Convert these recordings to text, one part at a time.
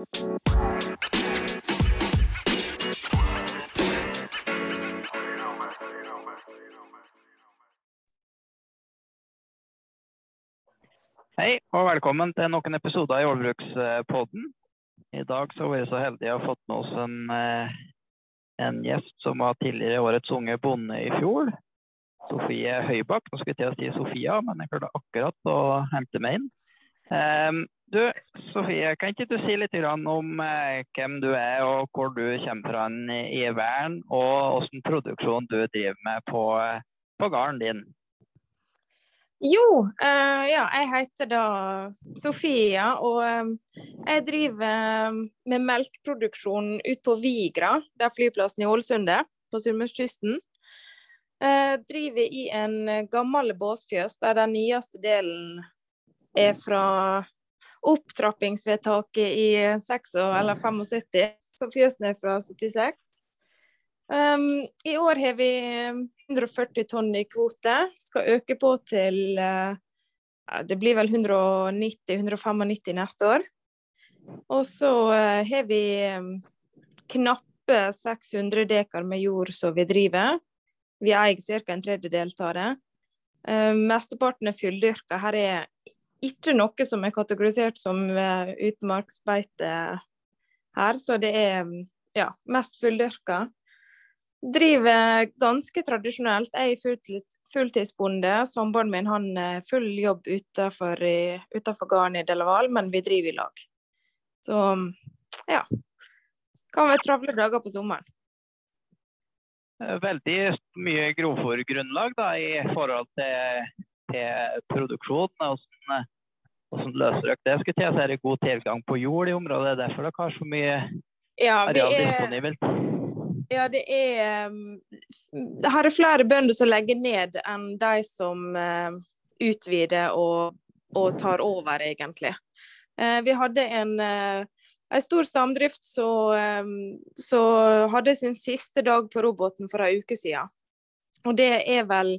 Hei, og velkommen til noen episoder i Jordbrukspodden. I dag så var vi så heldige å ha fått med oss en, eh, en gjest som var tidligere årets unge bonde i fjor. Sofie Høybakk. Nå skulle jeg til å si Sofia, men jeg klarte akkurat å hente meg inn. Um, du, Sofie, kan ikke du si litt om uh, hvem du er og hvor du kommer fra i verden, og hvilken produksjon du driver med på, på gården din? Jo, uh, ja, jeg heter da Sofia, og um, jeg driver med melkeproduksjon ut på Vigra, der flyplassen i Ålesund er, på Sunnmørskysten. Uh, driver i en gammel båsfjøs der den nyeste delen er fra opptrappingsvedtaket i 6 eller 75, så fjøsen er fra 76. Um, I år har vi 140 tonn i kvote. Skal øke på til uh, Det blir vel 190-195 neste år. Og så uh, har vi um, knappe 600 dekar med jord som vi driver. Vi eier ca. en tredjedel av det. Uh, mesteparten er fulldyrka. Her er ikke noe som er kategorisert som uh, utmarksbeite her, så det er ja, mest fulldyrka driver ganske tradisjonelt. Jeg er fulltidsbonde. Samboeren min han er full jobb utenfor gården i Delaval, men vi driver i lag. Så ja. Kan være travle dager på sommeren. Veldig mye grovfòrgrunnlag i forhold til, til produksjon. Hvordan, hvordan løser dere det? Skulle til så er det god tilgang på jord i området. Det er Derfor dere har så mye ja, areal disponibelt. Ja, det er Her er flere bønder som legger ned enn de som uh, utvider og, og, tar over, egentlig. Uh, vi hadde en, uh, en stor samdrift som hadde sin siste dag på roboten for en uke siden. Og det er vel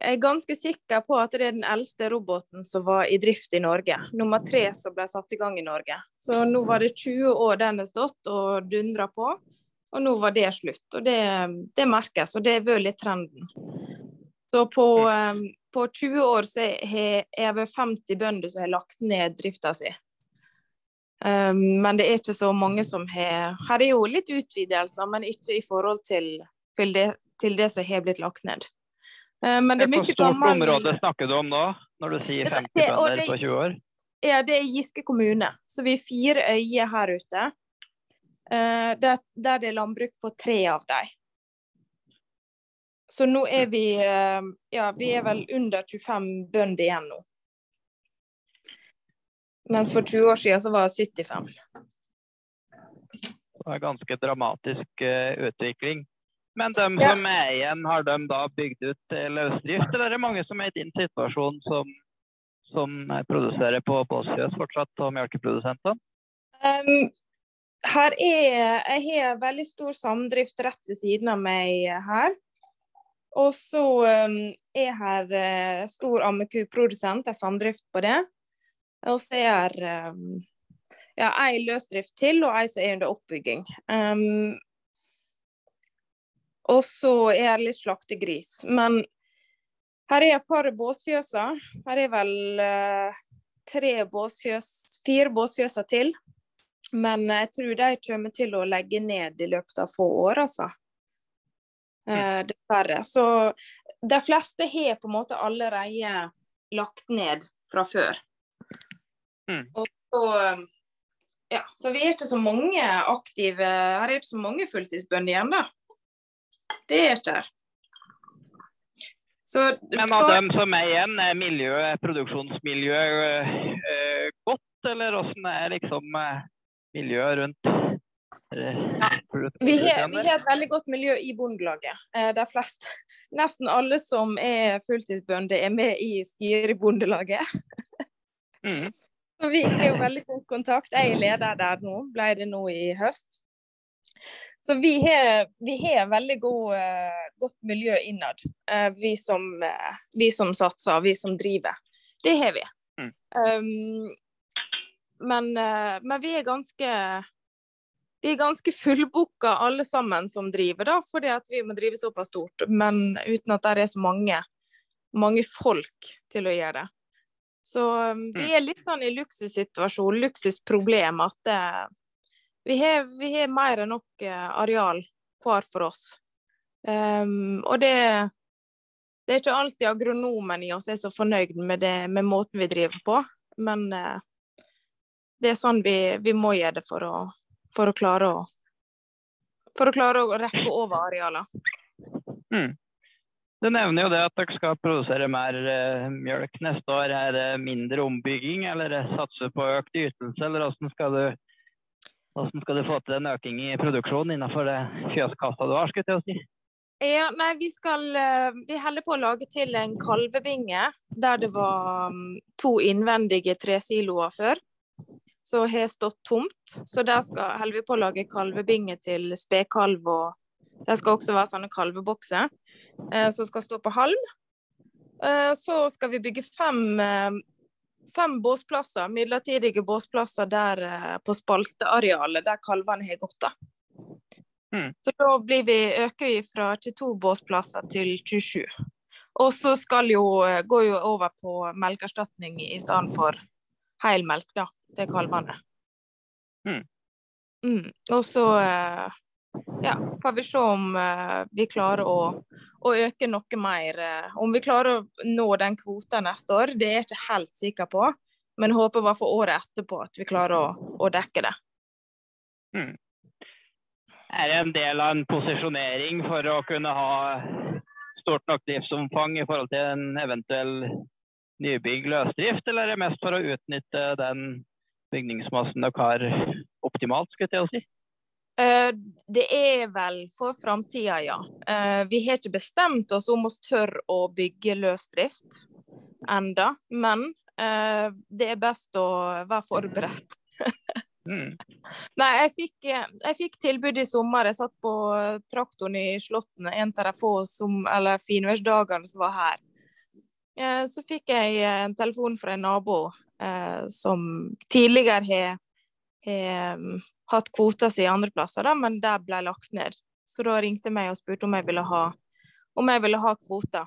jeg er ganske sikker på at det er den eldste roboten som var i drift i Norge. Nummer tre som ble satt i gang i Norge. Så nå var det 20 år den har stått og dundra på. Og nå var det slutt. Og det, det merkes, og det er vel litt trenden. Så på, um, på 20 år så er det over 50 bønder som har lagt ned drifta si. Um, men det er ikke så mange som har Her er jo litt utvidelser, men ikke i forhold til, til, det, til det, som har blitt lagt ned. Um, men det er mye Hvor stort gammel... område snakker du om nå, når du sier 50 bønder på 20 år? Ja, det er Giske kommune. Så vi er fire øyer her ute. Eh, der, der det er landbruk på tre av dem. Så nå er vi eh, ja, vi er vel under 25 bønder igjen nå. Mens for 20 år siden så var det 75. Det er ganske dramatisk uh, utvikling. Men de ja. som er igjen, har de da bygd ut løsdrift, eller er det mange som er i din situasjon som, som produserer på båsfjøs fortsatt, og melkeprodusenter? Um, her er Jeg har veldig stor samdrift rett ved siden av meg her. Og så um, er her uh, stor ammekuprodusent, er samdrift på det. Og så er um, ja, ei løsdrift til, og ei som er under oppbygging. Um, og så er det litt slaktegris. Men her er et par båsfjøser. Her er vel uh, tre båsfjøs, fire båsfjøser til. Men jeg tror de kommer til å legge ned i løpet av få år, altså. Eh, dessverre. Så de fleste har på en måte allerede lagt ned fra før. Mm. Og så, ja, så vi er ikke så mange aktive Her er ikke så mange fulltidsbønder igjen, da. Det er ikke her. Så, Men av skal... dem som er igjen, er miljø, produksjonsmiljøet øh, godt, eller åssen er liksom øh, miljøet rundt ja. Vi har, vi har, et veldig godt miljø i Bondelaget. Eh, de fleste, nesten alle som er fulltidsbønder, er med i styret i Bondelaget. Mm. Vi har jo veldig god kontakt. Jeg er leder der nå, ble det nå i høst. Så vi har, vi har veldig god, uh, godt miljø innad, uh, vi, som, uh, vi, som, satser, vi som driver. Det har vi. Mm. Um, men, men vi er ganske vi er ganske fullbooka alle sammen som driver, da, fordi at vi må drive såpass stort. Men uten at det er så mange, mange folk til å gjøre det. Så um, vi mm. er litt sånn i luksussituasjon, luksusproblem, at det, vi, har, vi, har, mer enn nok uh, areal hver for oss. Um, og det, det er ikke alltid agronomen i oss er så fornøyd med, det, med måten vi driver på, men uh, det er sånn vi, vi må gjøre det for å, for å klare å for å klare å rekke over arealene. Mm. Du nevner jo det at dere skal produsere mer uh, mjølk neste år. Er det mindre ombygging, eller satse på økt ytelse, eller hvordan skal du, hvordan skal du få til en økning i produksjonen innenfor det fjøskassa du har? skulle jeg si? Ja, nei, vi skal uh, Vi holder på å lage til en kalvebinge der det var um, to innvendige tresiloer før som har stått tomt. Så der skal, holder vi på å lage kalvebinge til spekalv. og Det skal også være sånne kalvebokser eh, som skal stå på halm. Eh, så skal vi bygge fem, eh, fem båsplasser, midlertidige båsplasser der eh, på spaltearealet der kalvene har gått. da. Mm. Så da blir vi, øker vi fra 22 båsplasser til 27. Og så skal jo, eh, gå jo over på melkeerstatning i stedet for helmelk da, til kalvene. Mm. Mm. Og så eh, ja, får vi se om uh, vi klarer å, å, øke noe mer. Uh, om vi klarer å nå den kvota neste år, det er jeg ikke helt sikker på. Men håper bare for året etterpå at vi klarer å, å dekke det. Mm. Er det en del av en posisjonering for å kunne ha stort nok driftsomfang i forhold til en eventuell nybygg løsdrift, eller er det mest for å utnytte den bygningsmassen dere har optimalt, skulle jeg si? Eh, det er vel for framtida, ja. Eh, vi har ikke bestemt oss om vi tør å bygge løsdrift enda, men eh, det er best å være forberedt. Mm. Nei, jeg fikk, jeg fikk, tilbud i sommer. Jeg satt på traktoren i Slåttene en av de få finværsdagene som var her. Så fikk jeg en telefon fra en nabo som tidligere har, har mm, hatt kvota si andre plasser, da, men det ble lagt ned. Så da ringte jeg meg og spurte om jeg ville ha, om jeg ville ha kvota.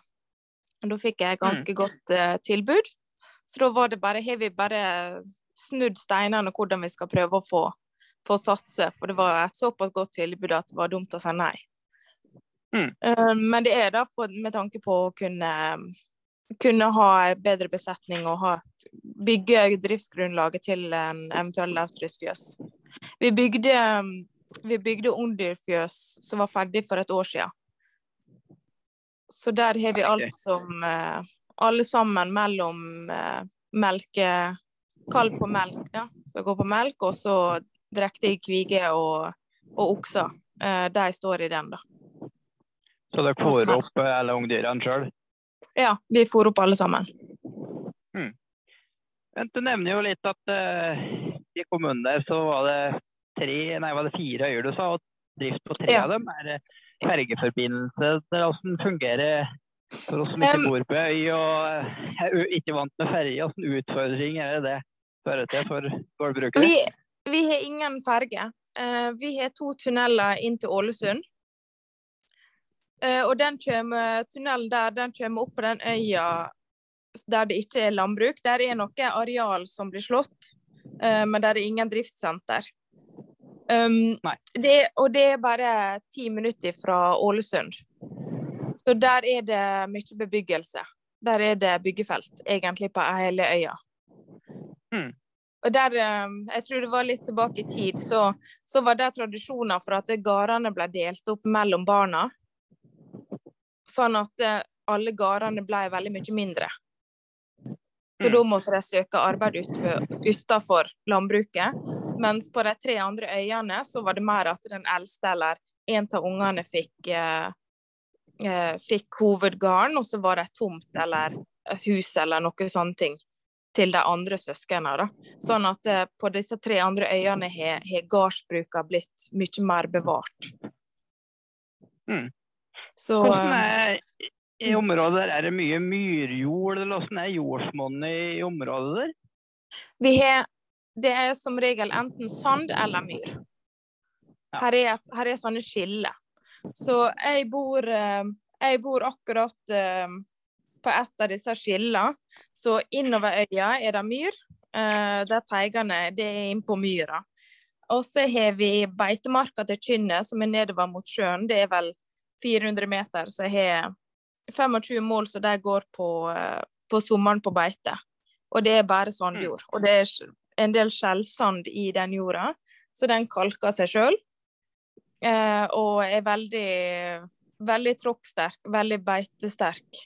Og da fikk jeg ganske mm. godt uh, tilbud. Så da var det bare, har vi bare snudd steinene hvordan vi skal prøve å få, få satse. For det var et såpass godt tilbud at det var dumt å si nei. Mm. Uh, men det er da med tanke på å kunne kunne ha bedre besetning og ha bygge driftsgrunnlaget til en eventuell lavtrykksfjøs. Vi bygde, vi bygde ungdyrfjøs som var ferdig for et år siden. Så der har vi alt som eh, Alle sammen mellom eh, melke Kalv på melk, da. Skal går på melk, og så drektige kvige og, og okser. Eh, de står i den, da. Så dere fôrer opp alle ungdyrene sjøl? Ja, vi fôrer opp alle sammen. Hmm. Du nevner jo litt at uh, i kommunen der så var det tre, nei, var det fire øyer du sa, og drift på tre ja. av dem. Er det fergeforbindelse? Hvordan fungerer for oss som ikke bor på øy og er ikke vant med ferge? Hvilken utfordring er det det fører til for gårdbrukere? Vi, vi har ingen ferge. Uh, vi har to tunneler inn til Ålesund. Eh, og den kommer, tunnelen der den kommer opp på den øya der det ikke er landbruk. Der er noe areal som blir slått, eh, men der er ingen driftssenter. Um, det, og det er bare ti minutter fra Ålesund. Så der er det mye bebyggelse. Der er det byggefelt, egentlig, på hele øya. Mm. Og der, eh, Jeg tror det var litt tilbake i tid, så, så var det tradisjoner for at gårdene ble delt opp mellom barna. Sånn at eh, alle gårdene ble veldig mye mindre. Så da måtte de søke arbeid utenfor landbruket. Mens på de tre andre øyene så var det mer at den eldste eller en av ungene fikk, eh, eh, fikk hovedgarden, og så var det et tomt eller et hus eller noe sånne ting til de andre søsknene. Sånn at eh, på disse tre andre øyene har, har blitt mye mer bevart. Mm. Så, hvordan er i området der? Er det mye myrjord, eller hvordan er jordsmonnet i området der? Vi har det er som regel enten sand eller myr. Her er, her er sånne skiller. Så jeg bor, eh, jeg bor akkurat eh, på et av disse skillene. Så innover øya er det myr. Eh, der teigene det er innpå myra. Og så har vi beitemarka til Kynnet, som er nedover mot sjøen. Det er vel 400 meter, så jeg har 25 mål så de går på, på sommeren på beite. Og det er bare sandjord. Og det er en del skjellsand i den jorda, så den kalker seg sjøl. Eh, og er veldig, veldig tråkksterk, veldig beitesterk.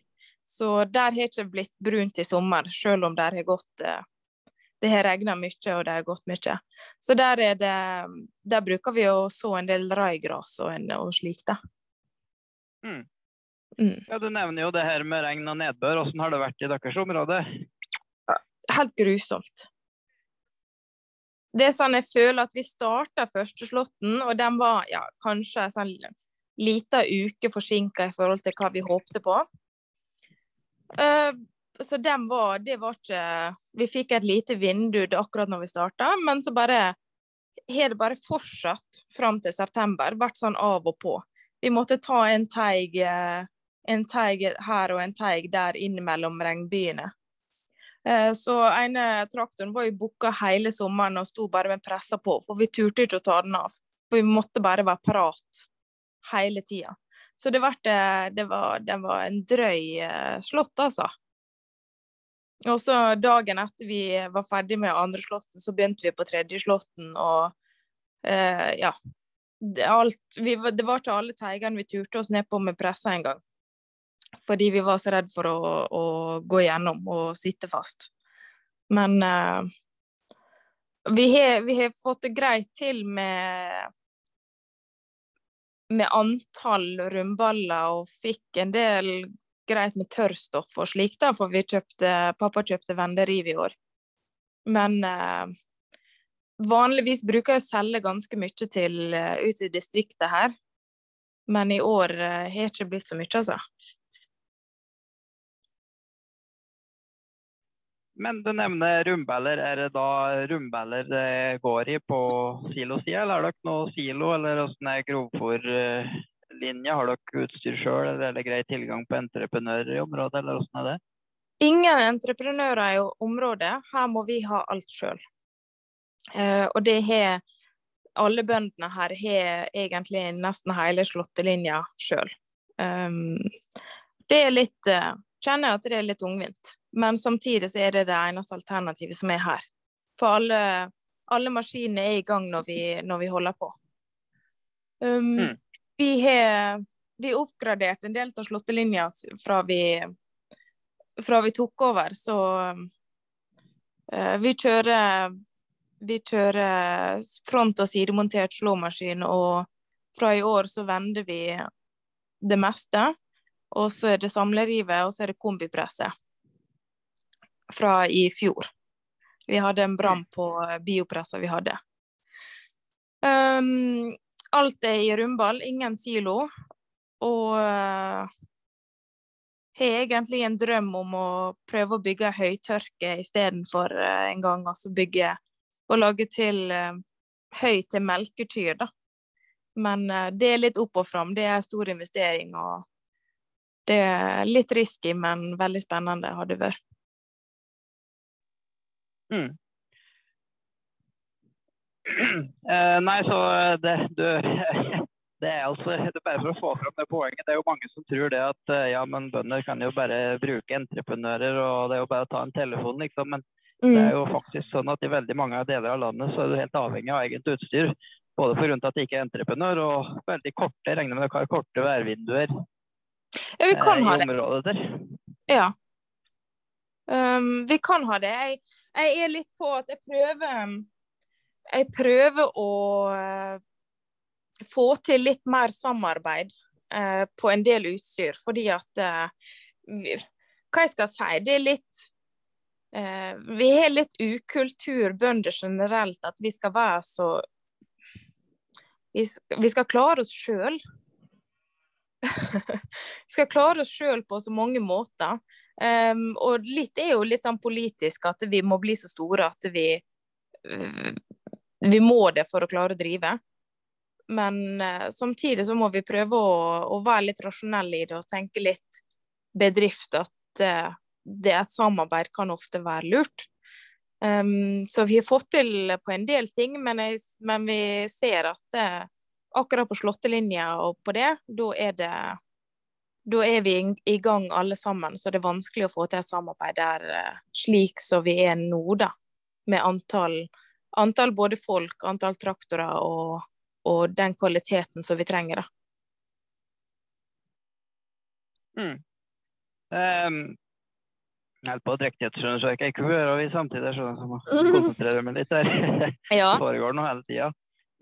Så der har ikke blitt brunt i sommer, selv om det har gått eh, det har regna mye og det har gått mye. Så der, er det, der bruker vi å så en del raigras og, en, og slikt. da. Mm. Mm. Ja, Du nevner jo det her med regn og nedbør. Hvordan har det vært i deres område? Helt grusomt det er sånn jeg føler at vi starta førsteslåtten, og den var ja, kanskje en sånn liten uke forsinka i forhold til hva vi håpte på. Uh, så den var Det var ikke Vi fikk et lite vindu akkurat når vi starta, men så bare har det bare fortsatt fram til september. Vært sånn av og på. Vi måtte ta en teig, eh, en teig her og en teig der innimellom regnbyene. Eh, så ene traktoren var jo booka hele sommeren og sto bare med pressa på, for vi turte ikke å ta den av. For vi måtte bare være parat hele tida. Så det, ble, eh, det, var, det var en drøy eh, slått, altså. Og så dagen etter vi var ferdig med andre slåtten, så begynte vi på tredje slåtten, og eh, ja. Det, alt, vi, det var ikke alle teigene vi turte oss ned på med pressa engang. Fordi vi var så redd for å, å gå gjennom og sitte fast. Men uh, vi, har, fått det greit til med med antall rundballer, og fikk en del greit med tørrstoff og slikt, da, for kjøpte, pappa kjøpte venderiv i år. Men uh, vanligvis bruker jeg å selge ganske mye til uh, ut i distriktet her. Men i år uh, har det ikke blitt så mye, altså. Men du nevner rumbeller. Er det da rumbeller det går i på silosida, eller har dere noe silo, eller hvordan er grovfòrlinja? Har dere utstyr sjøl, eller er det grei tilgang på entreprenører i området, eller hvordan er det? Ingen entreprenører i området. Her må vi ha alt sjøl. Uh, og det har alle bøndene her har egentlig nesten hele slåttelinja sjøl. Um, det er litt Kjenner jeg at det er litt ungvint. Men samtidig så er det det eneste alternativet som er her. For alle, alle maskinene er i gang når vi, når vi holder på. Um, mm. Vi har vi oppgradert en del av slåttelinja fra vi, fra vi tok over, så uh, vi kjører vi kjører front- og sidemontert slåmaskin, og fra i år så vender vi det meste. Og så er det samlerivet, og så er det kombipresset fra i fjor. Vi hadde en brann på biopressa vi hadde. Um, alt er i rundball, ingen silo. Og uh, har egentlig en drøm om å prøve å bygge høytørke istedenfor uh, en gang. Altså bygge og lage til uh, høy til melkekyr, da. Men uh, det er litt opp og fram. Det er stor investering. og det er litt risky, men veldig spennende har det vært. Mm. Uh, nei, så det, du, det er altså det er bare for å få fram det poenget. Det er jo mange som tror det at uh, ja, men bønder kan jo bare bruke entreprenører, og det er jo bare å ta en telefon, liksom. Men mm. det er jo faktisk sånn at i veldig mange deler av landet så er du helt avhengig av eget utstyr. Både pga. at det ikke er entreprenør, og veldig korte, jeg regner med dere har korte værvinduer ja, vi kan uh, ha det. Ja. Um, vi kan ha det. Jeg, jeg er litt på at jeg prøver Jeg prøver å uh, få til litt mer samarbeid uh, på en del utstyr, fordi at uh, Hva jeg skal si, det er litt Vi har litt ukultur, bønder generelt, at vi skal være så Vi vi skal klare oss sjøl. vi skal klare oss sjøl på så mange måter. Um, og litt er jo litt sånn politisk at vi må bli så store at vi, vi må det for å klare å drive. Men uh, samtidig så må vi prøve å, å, være litt rasjonelle i det og tenke litt bedrift. At uh, det et samarbeid kan ofte være lurt. Um, så vi har fått til på en del ting, men, jeg, men vi ser at uh, akkurat på slåttelinja og på det, da er det da er vi i gang alle sammen, så det er vanskelig å få til et samarbeid der slik som vi er nå, da. Med antall, antall både folk, antall traktorer og, og den kvaliteten som vi trenger, da. Mm. Um, jeg på å drikke et så jeg ikke hører vi samtidig, så jeg må konsentrere meg litt der. ja. Det foregår noe hele tida.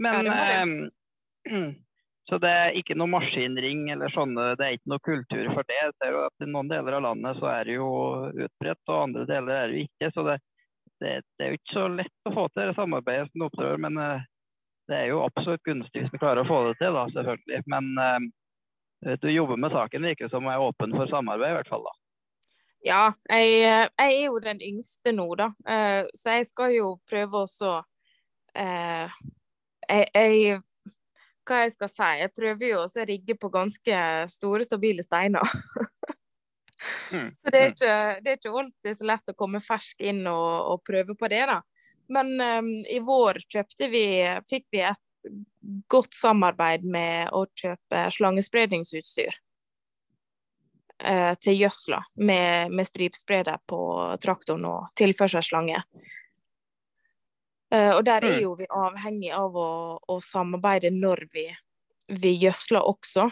Men ja, det Så det er ikke noe maskinring eller sånne, det er ikke noe kultur for det. Jeg ser jo at I noen deler av landet så er det jo utbredt, og andre deler er det jo ikke. Så det, det, det er jo ikke så lett å få til det samarbeidet som du opptrår. Men uh, det er jo absolutt gunstig hvis vi klarer å få det til, da, selvfølgelig. Men uh, du jobber med saken, virker som er åpen for samarbeid, i hvert fall. da. Ja, jeg, jeg, er jo den yngste nå, da. Så jeg skal jo prøve å så jeg, jeg, Hva jeg skal si? Jeg prøver jo også å rigge på ganske store, stabile steiner. mm. Så det er, ikke, det er, ikke, alltid så lett å komme fersk inn og, og prøve på det, da. Men um, i vår kjøpte vi, fikk vi et godt samarbeid med å kjøpe slangespredningsutstyr eh, til gjødsla med, med stripspreder på traktoren og tilførselsslange. Eh, og der er mm. jo vi avhengig av å, å samarbeide når vi, vi gjødsler også.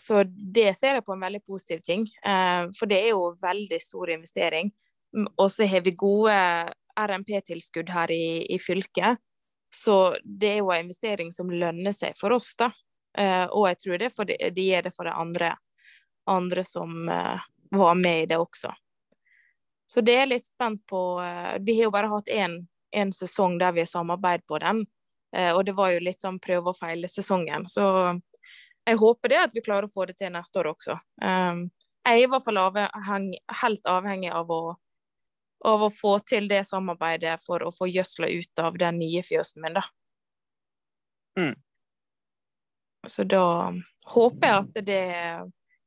Så det ser jeg på en veldig positiv ting, eh, for det er jo veldig stor investering. Og så har vi gode RMP-tilskudd her i, i, fylket, så det er jo en investering som lønner seg for oss, da. Eh, og jeg tror det, for de, de gjør det for de andre andre som var med i det også. Så det er litt spent på Vi har jo bare hatt én sesong der vi har samarbeid på den. Uh, og det var jo litt sånn prøve og feile-sesongen. Så jeg håper det at vi klarer å få det til neste år også. Um, jeg er i hvert fall avhengig, helt avhengig av å, av å, få til det samarbeidet for å få gjødsla ut av den nye fjøsen min, da. Mm. Så da håper jeg at det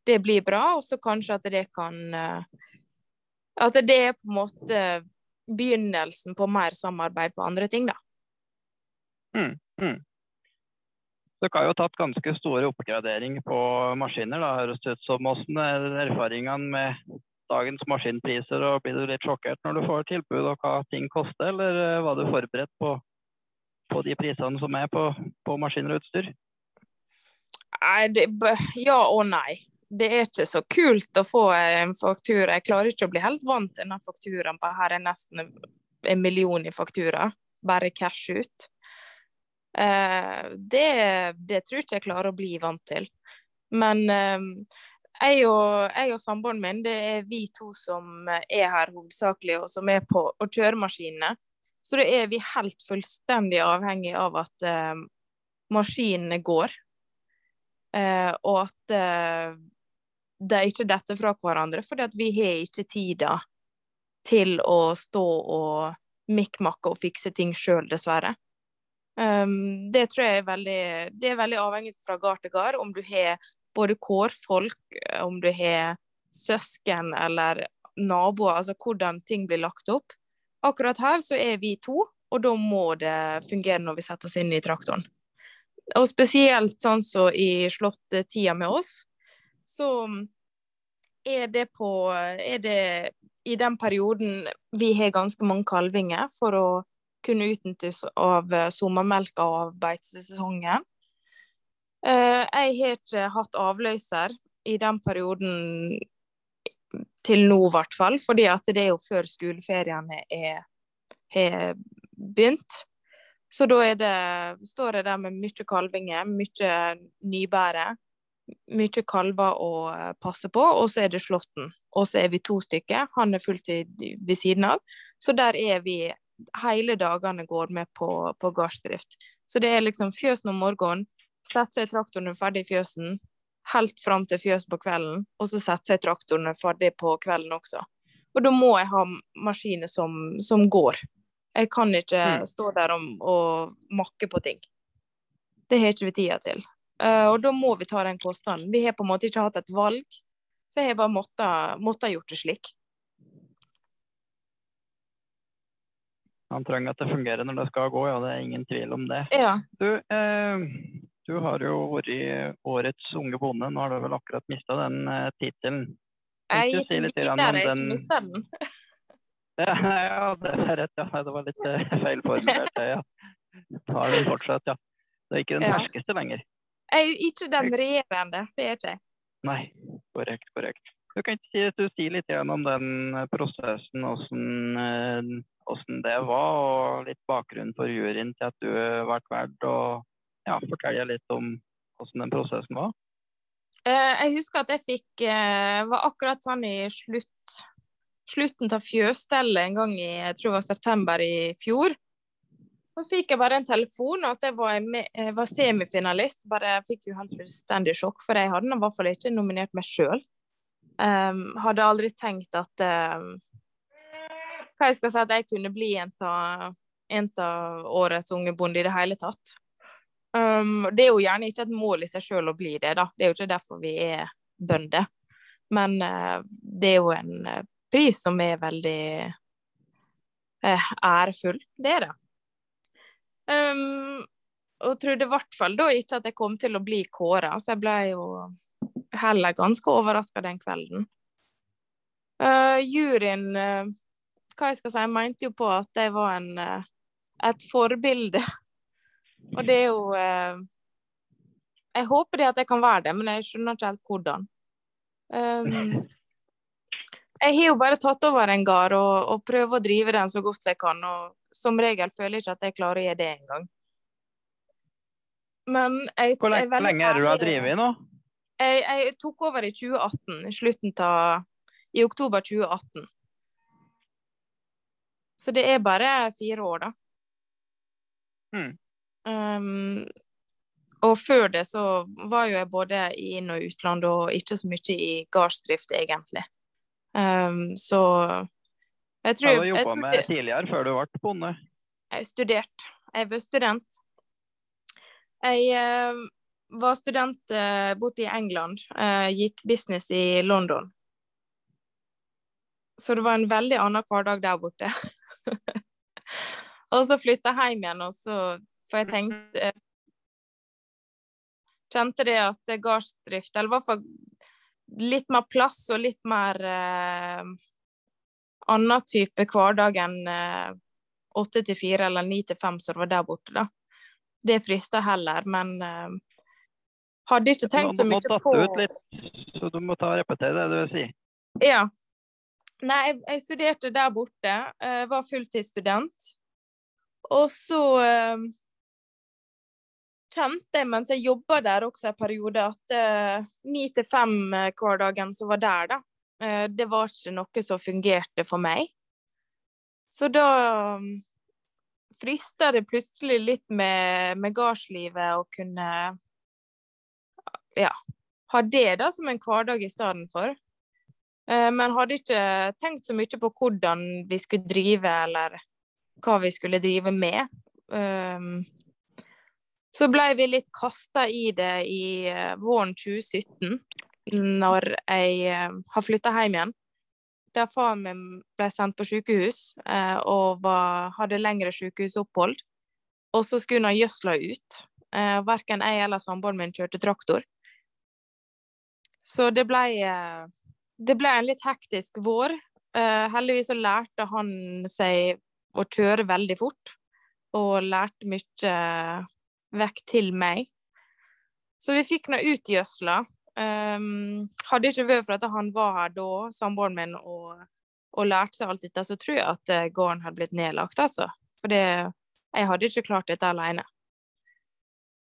det blir bra, og så kanskje at det kan eh, At det er på en måte begynnelsen på mer samarbeid på andre ting, da. Mm, mm. Dere har jo tatt ganske store oppgraderinger på maskiner. da, høres det ut som. Hvordan er erfaringene med dagens maskinpriser? og Blir du litt sjokkert når du får tilbud og hva ting koster, eller eh, var du forberedt på, på de prisene som er på, på maskiner og utstyr? Nei, det, ja og nei det er ikke så kult å få en faktura. Jeg klarer ikke å bli helt vant til denne fakturaen. Her er nesten en million i faktura, bare cash ut. Uh, det, det, tror jeg ikke jeg klarer å bli vant til. Men uh, jeg og, jeg og samboeren min, det er vi to som er her hovedsakelig, og som er på å kjøre maskinene. Så da er vi helt fullstendig avhengig av at uh, maskinene går. Og at de ikke detter fra hverandre, at vi har ikke tida til å stå og mikkmakke og fikse ting sjøl, dessverre. Um, det tror jeg er veldig Det er veldig avhengig fra gard til gard, om du har både kårfolk, om du har søsken eller naboer, altså hvordan ting blir lagt opp. Akkurat her så er vi to, og da må det fungere når vi setter oss inn i traktoren. Og spesielt sånn som så i slåttetida med oss, så er det på Er det i den perioden vi har ganske mange kalvinger for å kunne utnyttes av eh, sommermelka og av beitesesongen. Eh, jeg har ikke hatt avløser i den perioden til nå, i hvert fall. fordi det er jo før skoleferiene har begynt. Så da det, står jeg der med mye kalvinger, mye nybære mye kalver å eh, passe på, og så er det Slåtten. Og så er vi to stykker. Han er fulltid ved siden av. Så der er vi hele dagene går med på, på gardsdrift. Så det er liksom fjøsen om morgenen, sette seg traktoren ferdig i fjøsen, helt fram til fjøs på kvelden, og så sette seg traktoren ferdig på kvelden også. Og da må jeg ha maskiner som, som går. Jeg kan ikke mm. stå der og, og, makke på ting. Det har ikke vi tida til. Uh, og da må vi ta den kostnaden. Vi har på en måte ikke hatt et valg, så jeg har bare måttet, måttet gjort det slik. Han trenger at det fungerer når det skal gå, ja. Det er ingen tvil om det. Ja. Du, eh, du har jo vært årets unge bonde. Nå har du vel akkurat mista den eh, tittelen. Jeg gikk si litt videre, jeg ikke mista den. ja, ja, det er rett. Ja. Det var litt eh, feil formulert. Ja. Har den fortsatt, ja. Det er ikke den ferskeste lenger. Jeg er ikke den regjerende, det er ikke jeg. Nei, korrekt, korrekt. Du kan ikke si, du sier litt om den prosessen, hvordan hvordan det var, og litt bakgrunn for juryen til at du ble valgt. Og ja, fortelle litt om hvordan den prosessen var. Eh, jeg husker at jeg fikk eh, var akkurat sånn i slutt, slutten av fjøsstellet en gang i jeg tror det var september i fjor. Så fikk jeg bare en telefon at jeg var, jeg var semifinalist. Bare jeg fikk jo helt fullstendig sjokk, for jeg hadde i hvert fall ikke nominert meg sjøl. Um, ehm, hadde aldri tenkt at um, hva jeg skal si, at jeg kunne bli en av årets unge bonde i det hele tatt. Um, det er jo gjerne ikke et mål i seg selv å bli det, da. Det er jo ikke derfor vi er bønder. Men uh, det er jo en uh, pris som er veldig uh, ærefull. Det er det. Um, og trodde i hvert fall da ikke at jeg kom til å bli kåra, så jeg ble jo heller ganske overraska den kvelden. Uh, juryen uh, hva jeg skal si, jeg mente jo på at det var en, uh, et forbilde. Og det er jo Jeg håper det at jeg kan være det, men jeg skjønner ikke helt hvordan. Um, jeg har jo bare tatt over en gard og, og prøver å drive den så godt jeg kan. Og som regel føler jeg ikke at jeg klarer å gjøre det engang. Men jeg, Hvor lenge, lenge er det du har drevet i nå? Jeg, jeg, tok over i 2018, i slutten av i oktober 2018. Så det er bare fire år, da. Mm. Um, og før det så var jo jeg både i inn- og utland, og ikke så mye i gardsdrift, egentlig. Um, så jeg tror Hva har du jobba med tidligere, før du ble bonde? Jeg studerte. Jeg var student. Jeg uh, var student uh, borte i England. Uh, gikk business i London. Så det var en veldig annen hverdag der borte. og så flytta jeg hjem igjen, og så For jeg tenkte Kjente det at gardsdrift, eller i hvert fall litt mer plass og litt mer annen type hverdag enn eh, åtte til fire eller ni til fem som var der borte, da. Det frister heller, men uh, hadde ikke tenkt så mye på Du må datte ut litt, Så du må ta og repetere det du vil si? Ja. Nei, jeg, jeg, studerte der borte. Eh, var fulltidsstudent. Og så uh, kjente jeg mens jeg jobba der også en periode, at ni til fem hverdagen som var der, da, uh, det var ikke noe som fungerte for meg. Så da um, frista det plutselig litt med, med gardslivet å kunne ja, ha det da som en hverdag i stedet for. Eh, men hadde ikke tenkt så mye på hvordan vi skulle drive, eller hva vi skulle drive med. Ehm, så ble vi litt kasta i det i eh, våren 2017, når jeg eh, har flytta hjem igjen. Der faren min ble sendt på sykehus og var, hadde lengre sykehusopphold. Og så skulle han gjødsla ut. Verken jeg eller samboeren min kjørte traktor. Så det ble det ble en litt hektisk vår. Heldigvis så lærte han seg å kjøre veldig fort, og lærte mye vekk til meg. Så vi fikk nå utgjødsla. Um, hadde ikke vært for at han var her da, samboeren min, og, og, lærte seg alt dette, så tror jeg at eh, gården hadde blitt nedlagt, altså. For jeg hadde ikke klart dette alene.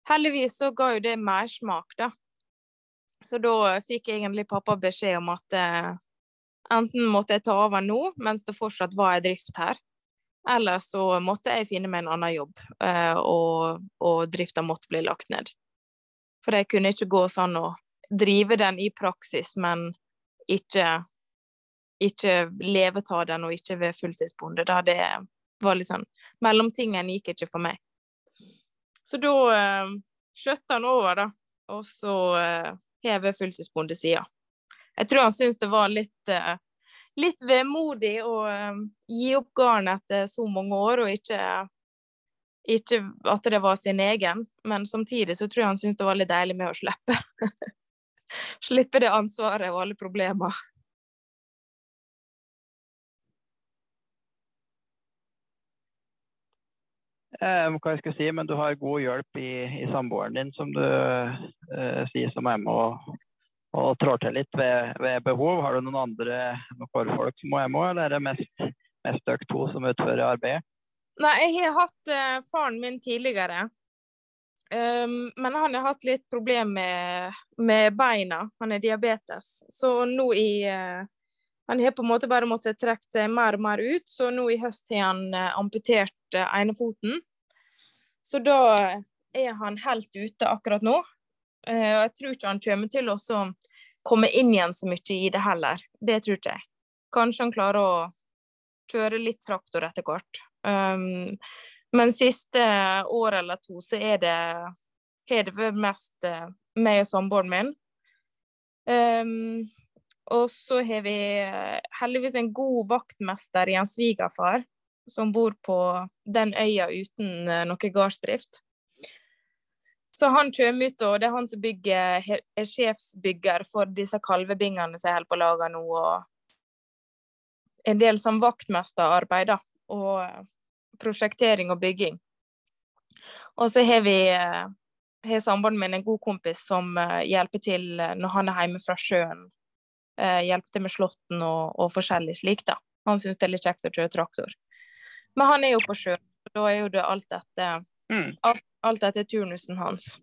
Heldigvis så ga jo det mersmak, da. Så da fikk egentlig pappa beskjed om at eh, enten måtte jeg ta over nå, mens det fortsatt var ei drift her, eller så måtte jeg finne meg en annen jobb, eh, og, og drifta måtte bli lagt ned. For jeg kunne ikke gå sånn og drive den i praksis, men ikke, ikke leve av den og ikke være fulltidsbonde. Da det, var litt sånn Mellomtingen gikk ikke for meg. Så da eh, skjøtta han over, da. Og så uh, hever fulltidsbondesida. Jeg tror han syntes det var litt eh, litt vemodig å uh, gi opp garnet etter så mange år, og ikke, ikke, at det var sin egen. Men samtidig så tror jeg han syntes det var litt deilig med å slippe. slippe det ansvaret og alle problemer. Eh, hva jeg skal si, men du har god hjelp i, i samboeren din, som du eh, sier, som er med og, og trår til litt ved, ved, behov. Har du noen andre noen forfolk som er med, eller er det mest, mest dere to som utfører arbeidet? Nei, jeg har hatt eh, faren min tidligere. Um, men han har hatt litt problemer med, med, beina. Han er diabetes. Så nå i uh, Han har på en måte bare måttet trekke mer og mer ut, så nå i høst har han uh, amputert uh, enefoten. Så da er han helt ute akkurat nå. Og jeg tror ikke han kommer til å komme inn igjen så mye i det heller. Det tror ikke jeg. Kanskje han klarer å kjøre litt traktor etter hvert. Um, men siste år eller to så er det har det vært mest uh, meg og samboeren min. Um, og så har vi uh, heldigvis en god vaktmester i en svigerfar som bor på den øya uten noe gardsdrift. Så han kommer ut, og det er han som bygger, er sjefsbygger for disse kalvebingene som jeg holder på å lage nå. og En del som vaktmesterarbeid, da. Og prosjektering og bygging. Og så har vi har samboeren min en god kompis som uh, hjelper til uh, når han er hjemme fra sjøen. Hjelper til med slåtten og, og, forskjellig slik, da. Han syns det er litt kjekt å kjøre traktor. Men han er jo på sjøen, og da er jo det alt etter mm. alt, alt etter turnusen hans.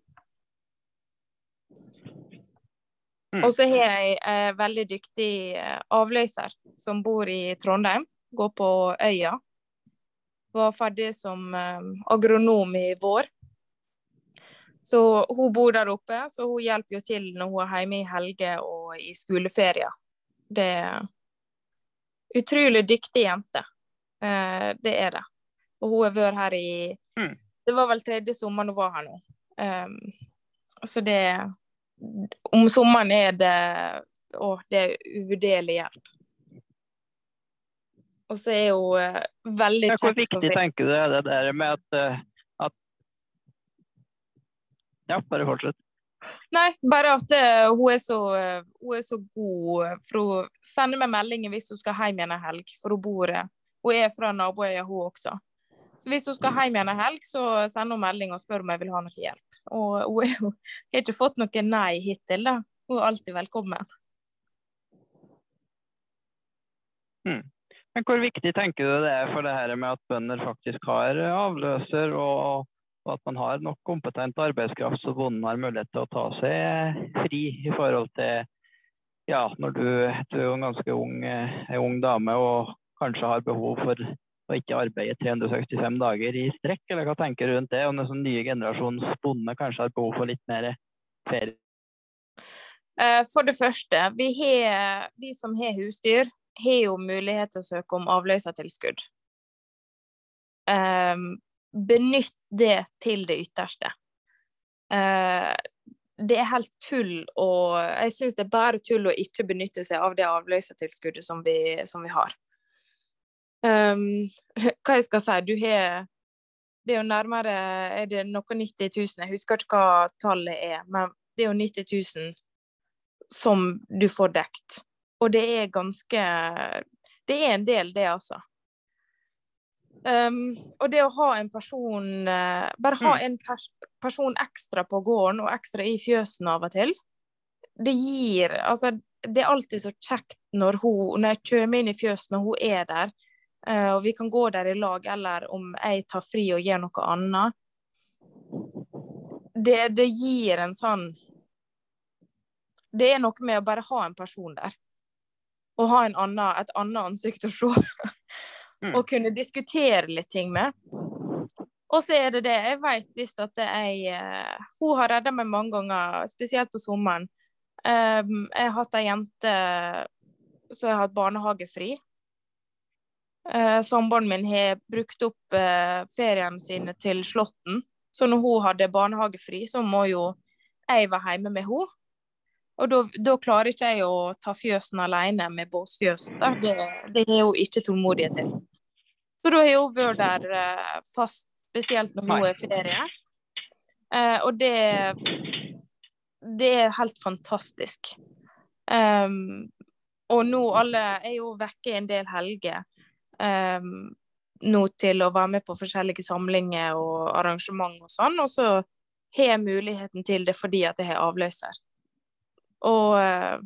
Mm. Og så har jeg en veldig dyktig eh, avløser som bor i Trondheim, går på Øya. Var ferdig som eh, agronom i vår. Så hun bor der oppe, så hun hjelper jo til når hun er hjemme i helger og i skoleferier. Det er utrolig dyktig jente. Eh, det er det. Og hun har vært her i mm. Det var vel tredje sommeren hun var her nå. Um, så det Om sommeren er det Å, det er uvurderlig hjelp. Og så er hun uh, veldig kjekk. Hvor viktig tenker du er det der med at, uh, at Ja, bare fortsett. Nei, bare at uh, hun, er så, hun, er så, god. For hun sender meg meldinger hvis hun skal hjem igjen en helg. For hun bor Hun er fra naboøya, hun også. Så hvis hun skal hjem igjen en helg, så sender hun melding og spør om jeg vil ha noe hjelp. Og hun har ikke fått noe nei hittil, da. Hun er alltid velkommen. Hmm. Men Hvor viktig tenker du det er for det her med at bønder faktisk har avløser, og, at man har nok kompetent arbeidskraft så bonden har mulighet til å ta seg fri i forhold til ja, når du, du er en ganske ung, en ung dame og kanskje har behov for og ikke arbeide 365 dager i strekk, eller hva tenker du rundt det? Om den sånn nye generasjons bonde kanskje har behov for litt mer ferie? Eh, for det første, vi, har, vi som har husdyr, har jo mulighet til å søke om avløsertilskudd. Um, benytt det til det ytterste. Uh, det er helt tull å Jeg syns det er bare tull å ikke benytte seg av det avløsertilskuddet som vi, som vi har um, Hva jeg skal si, du har Det er jo nærmere Er det noe 90 000? Jeg husker ikke hva tallet er, men det er jo 90 000 som du får dekt. Og det er ganske Det er en del, det, altså. Um, og det å ha en person uh, Bare ha mm. en pers person ekstra på gården og ekstra i fjøsen av og til, det gir Altså, det er alltid så kjekt når hun Når jeg kommer inn i fjøsen og hun er der, Uh, og vi kan gå der i lag, eller om jeg tar fri og gjør noe annet. Det, det gir en sånn Det er noe med å bare ha en person der. Og ha annen, et annet ansikt å se. mm. Og kunne diskutere litt ting med. Og så er det det, jeg vet visst at jeg uh, Hun har redda meg mange ganger, spesielt på sommeren. Um, jeg har hatt ei jente som har hatt barnehagefri. Uh, Samboeren min har brukt opp uh, feriene sine til Slåtten. Så når hun hadde barnehagefri, så må jo jeg være hjemme med henne. Og da, klarer ikke jeg å ta fjøsen alene med båsfjøs. Det, det har hun ikke tålmodighet til. Så da har hun vært der eh, fast, spesielt når hun er ferie. Eh, og det Det er helt fantastisk. Um, og nå alle er jo vekke en del helger um, nå til å være med på forskjellige samlinger og arrangement og sånn, og så har jeg muligheten til det fordi at jeg har avløser. Og eh,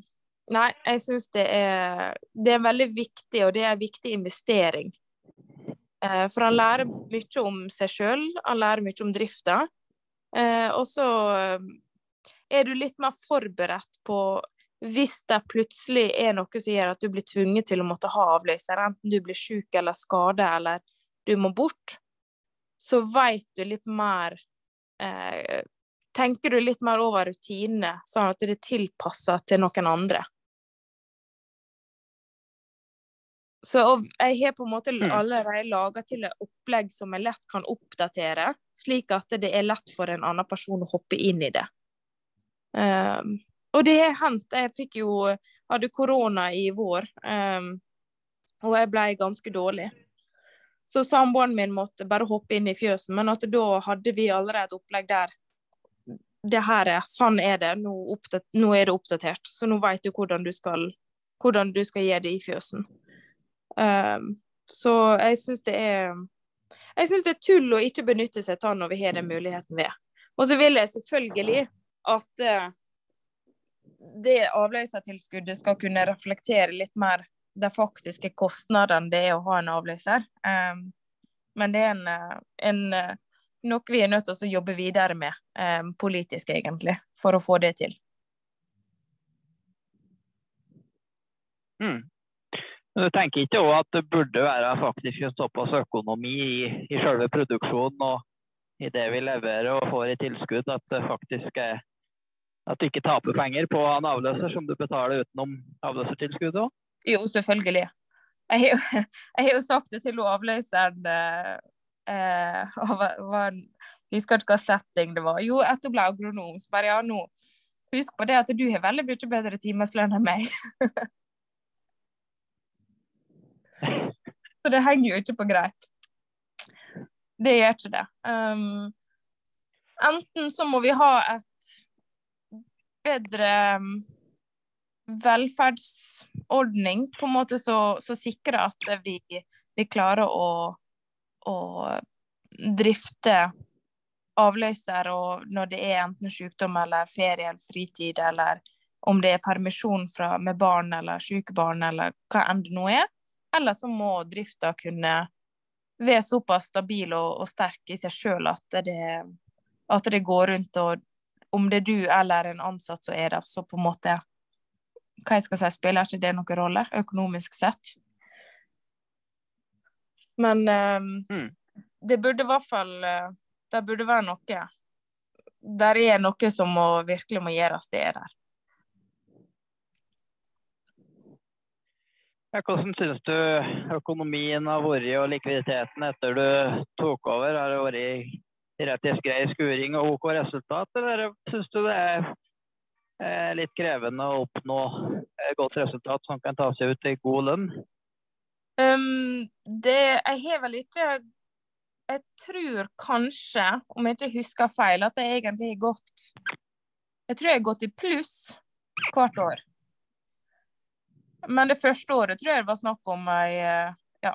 Nei, jeg syns det er Det er veldig viktig, og det er en viktig investering. Eh, for han lærer mye om seg sjøl, han lærer mye om drifta. Eh, og så er du litt mer forberedt på hvis det plutselig er noe som gjør at du blir tvunget til å måtte ha avløser, enten du blir syk eller skada eller du må bort, så veit du litt mer eh, tenker du litt mer over rutinene, sånn at det er tilpassa til noen andre. Så jeg har på en måte mm. allerede laga til et opplegg som jeg lett kan oppdatere, slik at det er lett for en annen person å hoppe inn i det. Um, og det har hendt. Jeg fikk jo hadde korona i vår, um, og jeg ble ganske dårlig. Så samboeren min måtte bare hoppe inn i fjøsen, men at da hadde vi allerede et opplegg der det her er, sånn er det, nå, nå er det oppdatert. Så nå vet du hvordan du skal, hvordan du skal gjøre det i fjøsen. Um, så jeg syns det er jeg syns det er tull å ikke benytte seg av når vi har den muligheten ved. Og så vil jeg selvfølgelig at uh, det avløsertilskuddet skal kunne reflektere litt mer de faktiske kostnadene det er å ha en avløser. Um, men det er en, eh, en eh, noe vi er nødt til å jobbe videre med eh, politisk, egentlig, for å få det til. Mm. Du tenker ikke òg at det burde være faktisk en såpass økonomi i, i selve produksjonen og i det vi leverer og får i tilskudd, at det faktisk er at du ikke taper penger på en avløser som du betaler utenom avløsertilskuddet òg? Jo, selvfølgelig. Jeg har jo sagt det til avløseren eh, Eh, var, husker ikke hva setting det var. Jo, etter hun ble agronom, så bare ja, nå Husk på det at du har veldig mye bedre timeslønn enn meg. så det henger jo ikke på greip. Det gjør ikke det. Um, enten så må vi ha et bedre um, velferdsordning, på en måte så, så sikrer at vi, vi klarer å å drifte avløser og når det er enten sykdom eller ferie eller fritid, eller om det er permisjon fra, med barn eller syke barn eller hva enn det nå er. Eller så må drifta kunne være såpass stabil og, og sterk i seg sjøl at, at, det går rundt og om det er du eller en ansatt som er der, så på en måte hva jeg skal si, spiller ikke det noen rolle økonomisk sett. Men um, mm. det burde i hvert fall uh, Det burde være noe. Der er noe som må, virkelig må gjøres, det er der. Hvordan syns du økonomien har vært og likviditeten etter du tok over? Har det vært rett i grei skuring og OK resultat, eller syns du det er litt krevende å oppnå et godt resultat som kan ta seg ut i god lønn? Um, det Jeg har vel ikke Jeg tror kanskje, om jeg ikke husker feil, at jeg egentlig har gått Jeg tror jeg har gått i pluss hvert år. Men det første året tror jeg det var snakk om ei ja,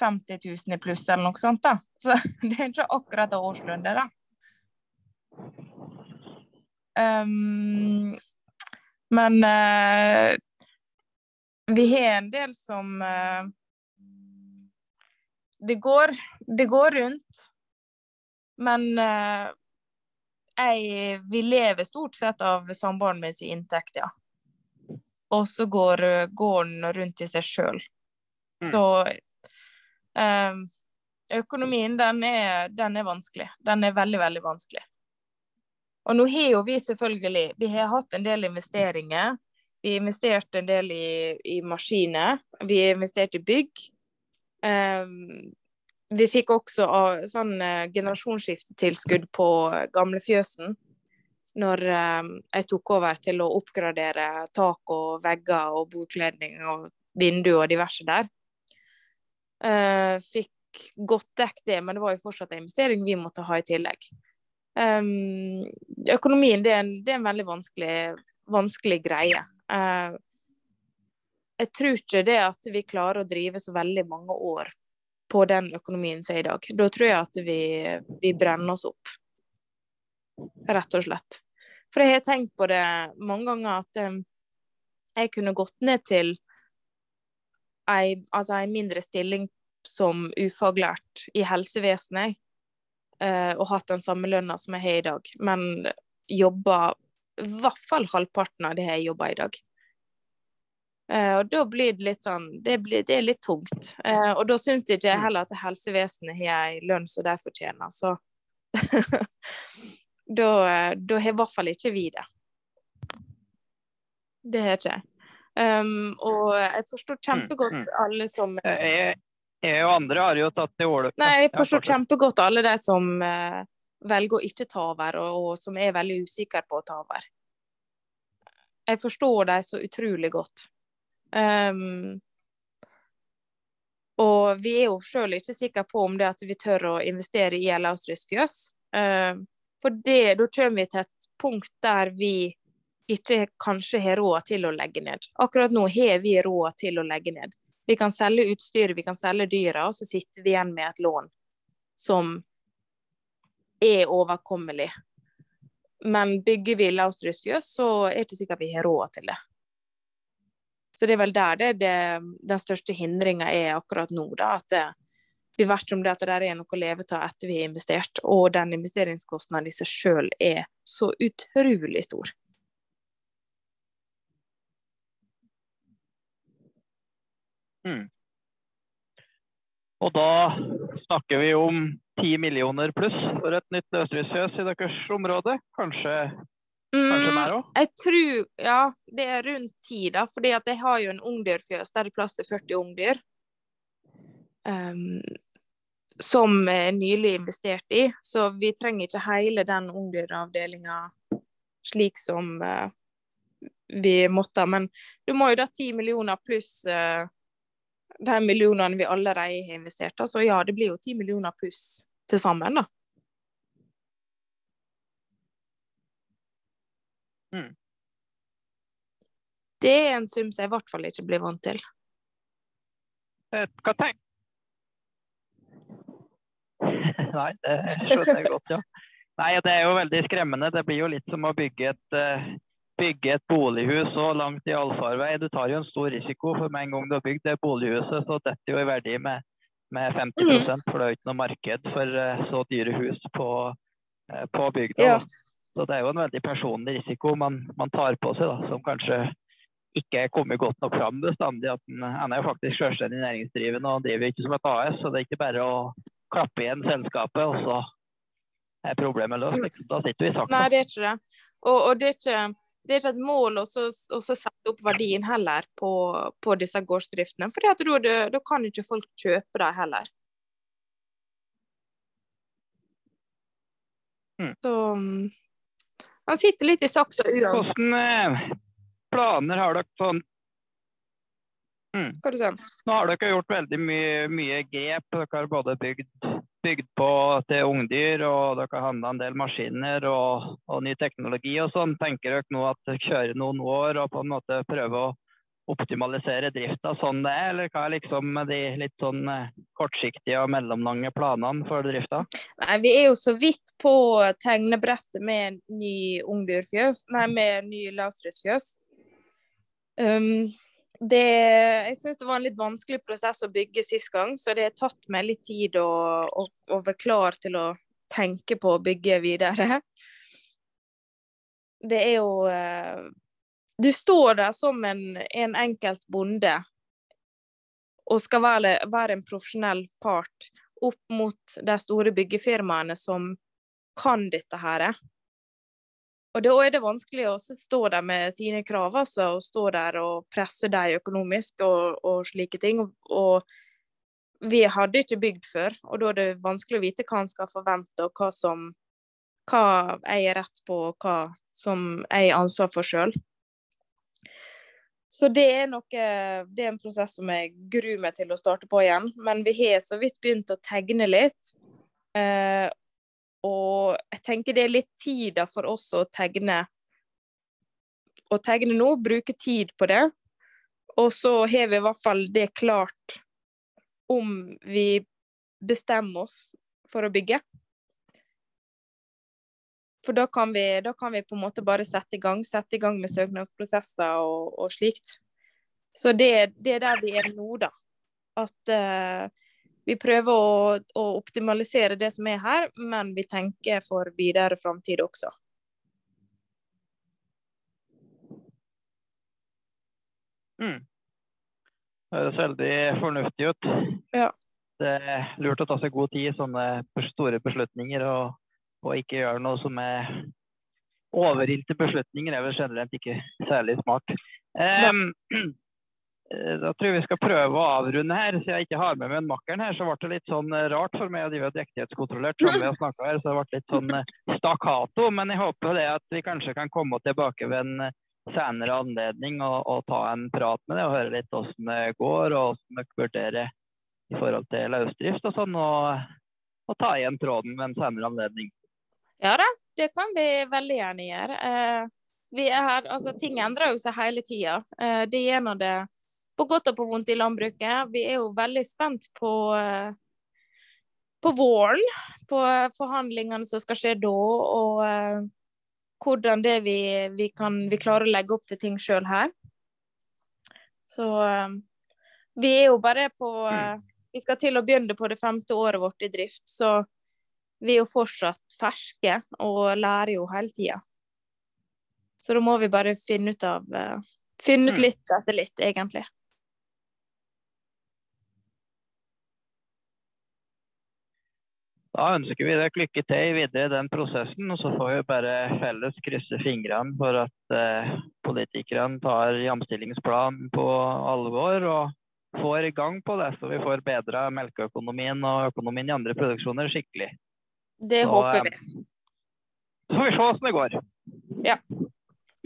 50 000 i pluss eller noe sånt. da. Så det er ikke akkurat en årslønn, det, da. Um, men uh, vi har en del som uh, det, går, det går rundt. Men uh, jeg Vi lever stort sett av samboeren min sin inntekt, ja. Og så går gården rundt i seg sjøl. Mm. Så um, økonomien, den er, den er vanskelig. Den er veldig, veldig vanskelig. Og nå har jo vi selvfølgelig Vi har hatt en del investeringer vi investerte en del i, i maskiner. Vi investerte i bygg. Um, vi fikk også uh, sånn uh, generasjonsskiftetilskudd på gamlefjøsen når um, jeg tok over til å oppgradere tak og vegger og bordkledning og vinduer og diverse der. Uh, fikk godt dekket det, men det var jo fortsatt en investering vi måtte ha i tillegg. Um, økonomien det er, en, det er, en, veldig vanskelig, vanskelig greie. Uh, jeg tror ikke det at vi klarer å drive så veldig mange år på den økonomien som er i dag. Da tror jeg at vi, vi brenner oss opp. Rett og slett. For jeg har tenkt på det mange ganger at eh, jeg kunne gått ned til ei, altså en mindre stilling som ufaglært i helsevesenet eh, og hatt den samme lønna som jeg har i dag, men jobba i hvert fall halvparten av det jeg jobber i dag. Uh, og da blir det litt sånn Det, blir, det er litt tungt. Uh, og da syns ikke jeg ikke heller at helsevesenet har en lønn som de fortjener, så da, da har i hvert fall ikke vi det. Det har ikke jeg. Um, og jeg forstår mm, kjempegodt alle som jeg, og andre har jo tatt til orde Nei, jeg forstår kjempegodt alle de som uh, velger å ikke ta over, og, og, som er veldig usikre på å ta over. Jeg forstår dem så utrolig godt. Um, og vi er jo sjøl ikke sikre på om det at vi tør å investere i El Austris fjøs. Uh, for det, da kommer vi til et punkt der vi ikke kanskje har råd til å legge ned. Akkurat nå har vi råd til å legge ned. Vi kan selge utstyret, vi kan selge dyra, og så sitter vi igjen med et lån som er overkommelig. Men bygger vi Laustrus fjøs, så er det ikke sikkert vi har råd til det. Så det er vel der det, det den største hindringa er akkurat nå. da, at det, vi vet om det at det er noe å leve av etter vi har investert, og den investeringskostnaden i seg sjøl er så utrolig stor. Mm. Og da snakker vi om 10 millioner pluss for et nytt løsdriftsfjøs i deres område. Kanskje, kanskje mer òg? Mm, jeg tror ja, det er rundt 10, da. fordi at jeg har jo en ungdyrfjøs der det er plass til 40 ungdyr. Um, som er nylig investert i. Så vi trenger ikke hele den ungdyravdelinga slik som uh, vi måtte. Men du må jo da 10 millioner pluss uh, de millionene vi allerede har investert. Så ja, det blir jo ti millioner pluss til sammen, da. Mm. Det er en sum som jeg i hvert fall ikke blir vant til. Eh, hva tenker Nei, det skjønner jeg godt, ja. Nei, det er jo veldig skremmende. Det blir jo litt som å bygge et uh, bygge et bolighus så langt i allfarvei. Du tar jo en stor risiko, for med en gang du har bygd det bolighuset, så detter jo i verdi med, med 50 mm. for det er jo ikke noe marked for uh, så dyre hus på, uh, på bygda. Ja. Så det er jo en veldig personlig risiko man, man tar på seg, da, som kanskje ikke er kommet godt nok fram bestandig. at Han er jo faktisk selvstendig næringsdrivende og driver ikke som et AS, så det er ikke bare å klappe igjen selskapet, og så er problemet løst. Mm. Da sitter vi i saksa. Nei, det er ikke det. Og, og det er ikke det er ikke et mål å sette opp verdien heller på, på disse gårdsdriftene. For da, kan ikke folk kjøpe dem heller. Mm. Så han sitter litt i saksa uansett. Hvilke eh, planer har dere sånn mm. Nå har dere gjort veldig mye, mye grep. Dere har både bygd bygd på til ungdyr, og dere har handla en del maskiner og, og, ny teknologi og sånn. Tenker dere nå at dere kjører noen år og på en måte prøver å optimalisere drifta sånn det er, eller hva er liksom de litt sånn eh, kortsiktige og mellomlange planene for drifta? Nei, Vi er jo så vidt på tegnebrettet med ny ungdyrfjøs, nei, med ny lavstrømsfjøs. Um, det, jeg syns det var en litt vanskelig prosess å bygge sist gang, så det har tatt meg litt tid å, å, å være klar til å tenke på å bygge videre. Det er jo eh, Du står der som en, en enkelt bonde og skal være, være en profesjonell part opp mot de store byggefirmaene som kan dette her. Og da er det vanskelig å stå der med sine krav, altså, og stå der og presse dem økonomisk og, og, slike ting. Og, vi hadde ikke bygd før, og da er det vanskelig å vite hva en skal forvente, og hva som hva jeg er rett på, og hva som jeg har ansvar for sjøl. Så det er noe Det er en prosess som jeg gruer meg til å starte på igjen. Men vi har så vidt begynt å tegne litt. Eh, og jeg tenker det er litt tid for oss å tegne. Å tegne nå, bruke tid på det. Og så har vi i hvert fall det klart om vi bestemmer oss for å bygge. For da kan, vi, da kan vi på en måte bare sette i gang, sette i gang med søknadsprosesser og, og slikt. Så det, det, er der vi er nå, da. At uh, vi prøver å, å, optimalisere det som er her, men vi tenker for videre framtid også. Mm. Det høres veldig fornuftig ut. Ja. Det er lurt å ta seg god tid i sånne store beslutninger, og, og ikke gjøre noe som er overilte beslutninger. er vel generelt ikke særlig smart. Um, da tror jeg vi skal prøve å avrunde her. Siden jeg ikke har med meg en makkeren her, så ble det litt sånn eh, rart for meg å drive drektighetskontrollert som vi har snakka her. Så det ble litt sånn eh, stakkato. Men jeg håper det at vi kanskje kan komme tilbake ved en senere anledning og, og ta en prat med deg og høre litt hvordan det går, og hvordan dere vurderer i forhold til løsdrift og sånn, og, og, ta igjen tråden ved en senere anledning. Ja da, det kan vi veldig gjerne gjøre. Eh, er her, altså Ting endrer jo seg hele tida. Eh, det gjør nå det på godt og på vondt i landbruket. Vi er jo veldig spent på eh, på våren, på forhandlingene som skal skje da, og eh, hvordan det vi, vi, kan vi klarer å legge opp til ting sjøl her. Så um, vi er jo bare på uh, Vi skal til å begynne på det femte året vårt i drift, så vi er jo fortsatt ferske og lærer jo hele tida. Så da må vi bare finne ut av Finne ut mm. litt etter litt, egentlig. Da ønsker vi dere lykke til videre i den prosessen. Og så får vi bare felles krysse fingrene for at eh, politikerne tar jamstillingsplanen på alvor og får i gang på det, så vi får bedra melkeøkonomien og økonomien i andre produksjoner skikkelig. Det så, håper vi. Eh, så får vi se hvordan det går. Ja.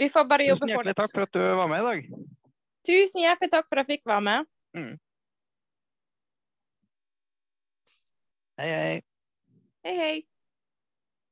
Vi får bare jobbe for det. Tusen hjertelig takk for at du var med i dag. Tusen hjertelig takk for at jeg fikk være med. Mm. Hei, hei. Hei, hei.